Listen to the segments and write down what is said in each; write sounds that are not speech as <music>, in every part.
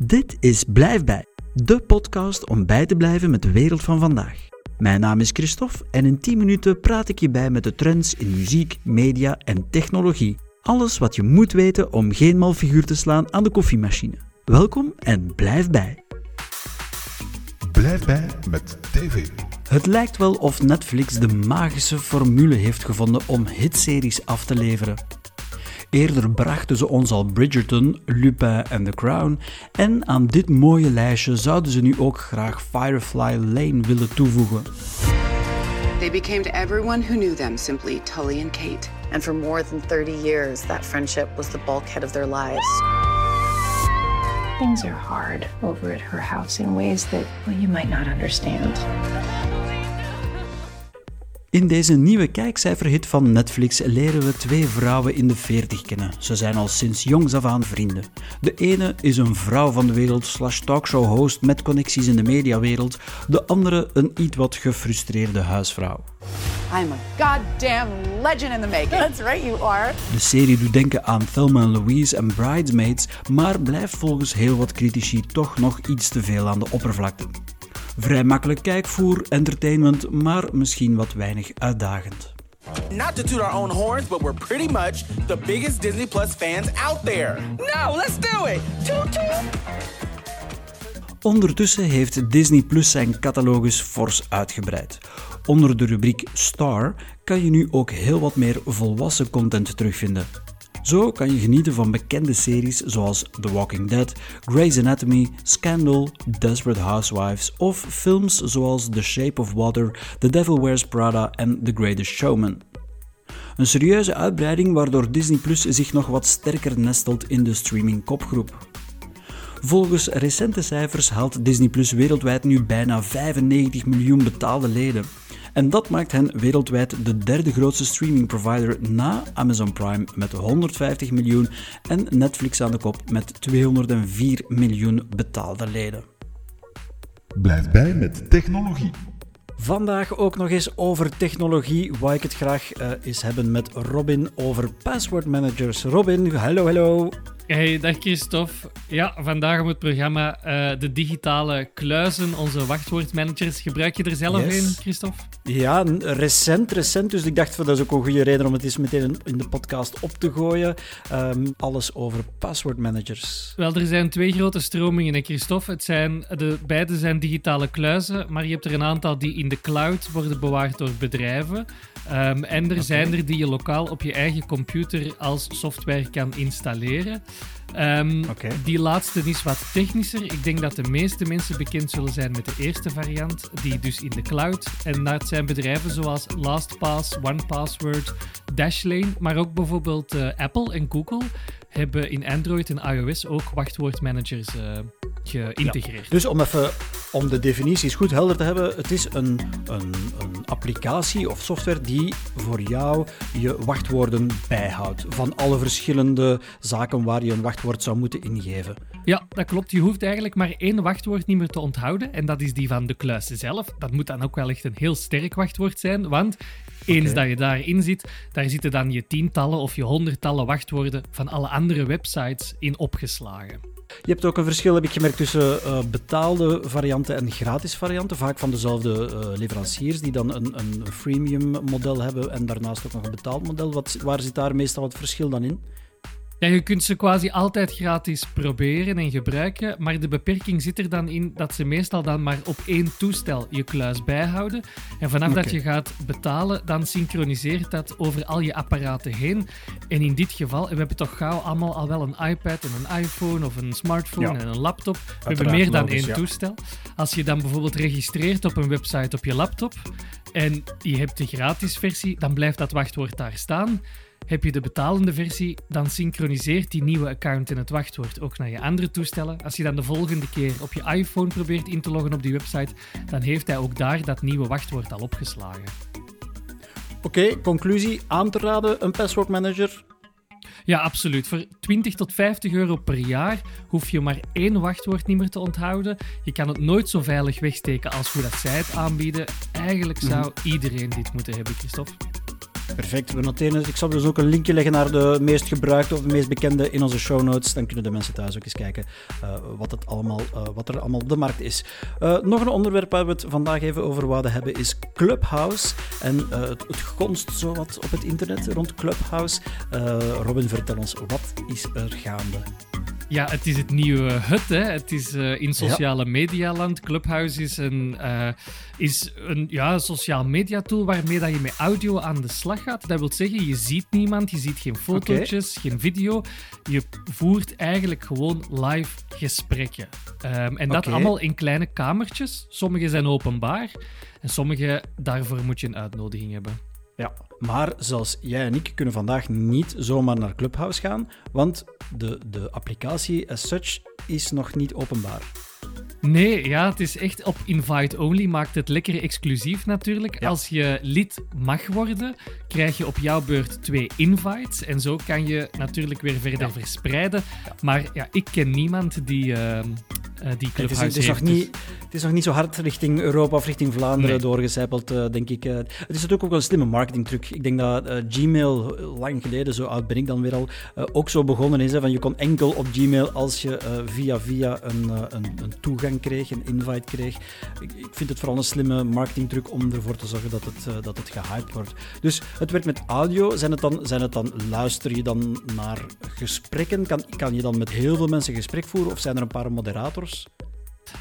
Dit is Blijf bij, de podcast om bij te blijven met de wereld van vandaag. Mijn naam is Christophe en in 10 minuten praat ik je bij met de trends in muziek, media en technologie. Alles wat je moet weten om geen mal figuur te slaan aan de koffiemachine. Welkom en blijf bij. Blijf bij met TV. Het lijkt wel of Netflix de magische formule heeft gevonden om hitseries af te leveren. Eerder brachten ze ons al Bridgerton, Lupin en The Crown. En aan dit mooie lijstje zouden ze nu ook graag Firefly Lane willen toevoegen. They became to everyone who knew them simply Tully and Kate. And for more than 30 years, that friendship was the bulkhead of their lives. Things are hard over at her house in ways that well, you might not understand. In deze nieuwe kijkcijferhit van Netflix leren we twee vrouwen in de 40 kennen. Ze zijn al sinds jongs af aan vrienden. De ene is een vrouw van de wereld slash talkshow-host met connecties in de mediawereld. De andere een iets wat gefrustreerde huisvrouw. I'm a goddamn legend in the making. That's right, you are. De serie doet denken aan Thelma Louise en Bridesmaids, maar blijft volgens heel wat critici toch nog iets te veel aan de oppervlakte. Vrij makkelijk kijkvoer, entertainment, maar misschien wat weinig uitdagend. Not to toot our own horns, but we're pretty much the biggest Disney Plus fans out there. No, let's do it. Toot toot. Ondertussen heeft Disney Plus zijn catalogus fors uitgebreid. Onder de rubriek Star kan je nu ook heel wat meer volwassen content terugvinden. Zo kan je genieten van bekende series zoals The Walking Dead, Grey's Anatomy, Scandal, Desperate Housewives of films zoals The Shape of Water, The Devil Wears Prada en The Greatest Showman. Een serieuze uitbreiding waardoor Disney Plus zich nog wat sterker nestelt in de streaming kopgroep. Volgens recente cijfers haalt Disney Plus wereldwijd nu bijna 95 miljoen betaalde leden. En dat maakt hen wereldwijd de derde grootste streaming provider na Amazon Prime met 150 miljoen en Netflix aan de kop met 204 miljoen betaalde leden. Blijf bij met technologie. Vandaag ook nog eens over technologie, waar ik het graag uh, eens hebben met Robin over password managers. Robin, hallo, hallo. Hey, dag Christophe. Ja, vandaag op het programma uh, de digitale kluizen, onze wachtwoordmanagers. Gebruik je er zelf Yes. een, Christophe? Ja, recent, recent. Dus ik dacht dat is ook een goede reden om het eens meteen in de podcast op te gooien. Ehm, alles over password managers. Wel, er zijn twee grote stromingen, hè, Christophe. Het zijn, de, beide zijn digitale kluizen, maar je hebt er een aantal die in de cloud worden bewaard door bedrijven. Ehm, en er zijn er die je lokaal op je eigen computer als software kan installeren. Ehm. Die laatste is wat technischer. Ik denk dat de meeste mensen bekend zullen zijn met de eerste variant, die dus in de cloud. En dat zijn bedrijven zoals LastPass, OnePassword, Dashlane, maar ook bijvoorbeeld eh, Apple en Google hebben in Android en iOS ook wachtwoordmanagers eh, geïntegreerd. Dus om even om de definities goed helder te hebben, het is een, een, een applicatie of software die voor jou je wachtwoorden bijhoudt. Van alle verschillende zaken waar je een wachtwoord zou moeten ingeven. Ja, dat klopt. Je hoeft eigenlijk maar één wachtwoord niet meer te onthouden. En dat is die van de kluis zelf. Dat moet dan ook wel echt een heel sterk wachtwoord zijn. Want eens dat je daarin zit, daar zitten dan je tientallen of je honderdtallen wachtwoorden van alle andere websites in opgeslagen. Je hebt ook een verschil, heb ik gemerkt, tussen eh, betaalde varianten en gratis varianten. Vaak van dezelfde eh, leveranciers die dan een, een freemium model hebben en daarnaast ook nog een betaald model. Wat, waar zit daar meestal het verschil dan in? Ja, je kunt ze quasi altijd gratis proberen en gebruiken, maar de beperking zit er dan in dat ze meestal dan maar op één toestel je kluis bijhouden. En vanaf dat je gaat betalen, dan synchroniseert dat over al je apparaten heen. En in dit geval, en we hebben toch gauw allemaal al wel een iPad en een iPhone of een smartphone Ja. en een laptop. We hebben meer dan logisch, één ja. toestel. Als je dan bijvoorbeeld registreert op een website op je laptop en je hebt de gratis versie, dan blijft dat wachtwoord daar staan. Heb je de betalende versie, dan synchroniseert die nieuwe account en het wachtwoord ook naar je andere toestellen. Als je dan de volgende keer op je iPhone probeert in te loggen op die website, dan heeft hij ook daar dat nieuwe wachtwoord al opgeslagen. Oké, conclusie. Aan te raden, een password manager. Ja, absoluut. Voor 20 tot 50 euro per jaar hoef je maar één wachtwoord niet meer te onthouden. Je kan het nooit zo veilig wegsteken als hoe dat zij het aanbieden. Eigenlijk zou iedereen dit moeten hebben, Christophe. Perfect, we noteren het. Ik zal dus ook een linkje leggen naar de meest gebruikte of de meest bekende in onze show notes. Dan kunnen de mensen thuis ook eens kijken uh, wat, het allemaal, uh, wat er allemaal op de markt is. Uh, nog een onderwerp waar we het vandaag even over wouden hebben is Clubhouse. En het, het zo wat op het internet rond Clubhouse. Robin, vertel ons, wat is er gaande? Ja, het is het nieuwe hut. Hè. Het is uh, in sociale ja. medialand. Clubhouse is een, uh, is een ja, sociaal media tool waarmee dat je met audio aan de slag gaat. Dat wil zeggen, je ziet niemand, je ziet geen fotootjes, okay. geen video. Je voert eigenlijk gewoon live gesprekken. Um, en dat okay. allemaal in kleine kamertjes. Sommige zijn openbaar en sommige, daarvoor moet je een uitnodiging hebben. Ja, maar zoals jij en ik kunnen vandaag niet zomaar naar Clubhouse gaan, want de, de applicatie as such is nog niet openbaar. Nee, ja, het is echt op invite-only. Maakt het lekker exclusief natuurlijk. Ja. Als je lid mag worden, krijg je op jouw beurt twee invites. En zo kan je natuurlijk weer verder ja. verspreiden. Maar ja, ik ken niemand die, uh, die Clubhouse het is, het is heeft. Nog niet, het is nog niet zo hard richting Europa of richting Vlaanderen nee. doorgecijpeld, uh, denk ik. Uh, het is natuurlijk ook wel een slimme marketingtruc. Ik denk dat Gmail, lang geleden, zo oud ben ik dan weer al, ook zo begonnen is. Hè, van je kon enkel op Gmail als je via via een, een, een toegang kreeg, een invite kreeg. Ik, ik, vind het vooral een slimme marketingtruc om ervoor te zorgen dat het, dat het gehyped wordt. Dus het werkt met audio. Zijn het dan, zijn het dan luister je dan naar gesprekken? Kan, kan je dan met heel veel mensen gesprek voeren of zijn er een paar moderators?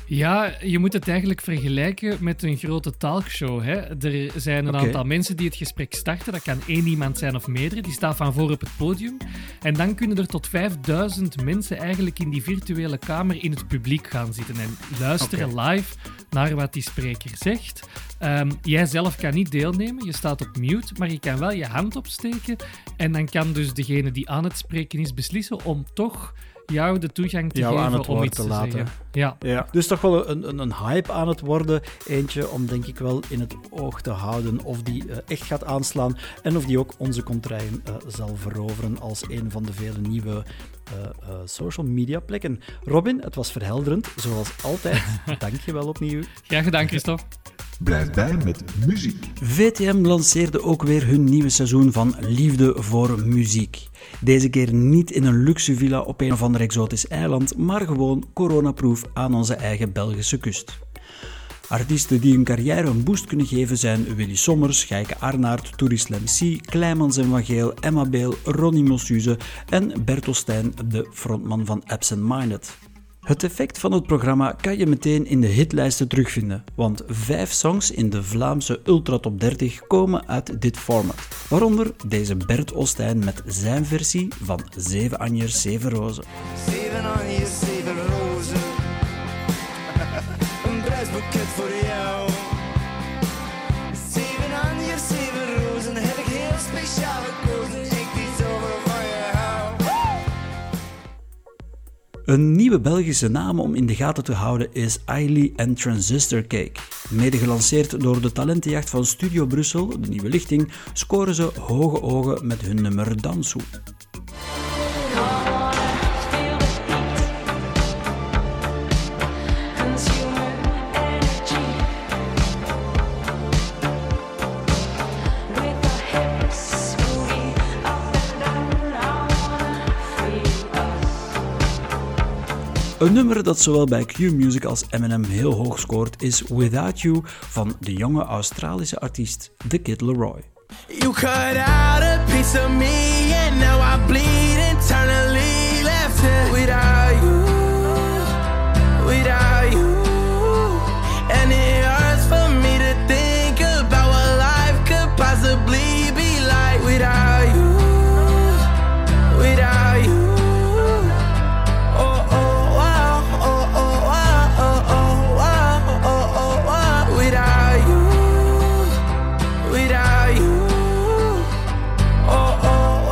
Ja, je moet het eigenlijk vergelijken met een grote talkshow. Hè? Er zijn een okay. aantal mensen die het gesprek starten. Dat kan één iemand zijn of meerdere. Die staan van voor op het podium. En dan kunnen er tot 5000 mensen eigenlijk in die virtuele kamer in het publiek gaan zitten en luisteren okay. live naar wat die spreker zegt. Um, jij zelf kan niet deelnemen, je staat op mute, maar je kan wel je hand opsteken. En dan kan dus degene die aan het spreken is beslissen om toch jou de toegang te jou geven aan het om iets te te laten. zeggen. Ja. Ja. Dus toch wel een, een, een, hype aan het worden. Eentje om denk ik wel in het oog te houden of die uh, echt gaat aanslaan en of die ook onze contraien uh, zal veroveren als een van de vele nieuwe uh, social media plekken. Robin, het was verhelderend, zoals altijd. <laughs> Dank je wel opnieuw. Graag gedaan, Christophe. Blijf bij met muziek. VTM lanceerde ook weer hun nieuwe seizoen van Liefde voor Muziek. Deze keer niet in een luxe villa op een of ander exotisch eiland, maar gewoon coronaproof aan onze eigen Belgische kust. Artiesten die hun carrière een boost kunnen geven zijn Willy Sommers, Geike Arnaert, Tourist Lemcy, Kleimans en Van Geel, Emma Beel, Ronnie Mossuze en Bertel Stijn, de frontman van Absent Minded. Het effect van het programma kan je meteen in de hitlijsten terugvinden, want vijf songs in de Vlaamse Ultra Top 30 komen uit dit format. Waaronder deze Bert Ostijn met zijn versie van 7 Anjers, 7 Rozen. 7 Anjers, 7 Rozen. <laughs> Een voor jou. Een nieuwe Belgische naam om in de gaten te houden is Ailey and Transistor Cake. Mede gelanceerd door de talentenjacht van Studio Brussel, de nieuwe lichting, scoren ze hoge ogen met hun nummer Dansu. Een nummer dat zowel bij Q-Music als Eminem heel hoog scoort is Without You van de jonge Australische artiest The Kid Leroy. You cut out a piece of me and now I bleed internally left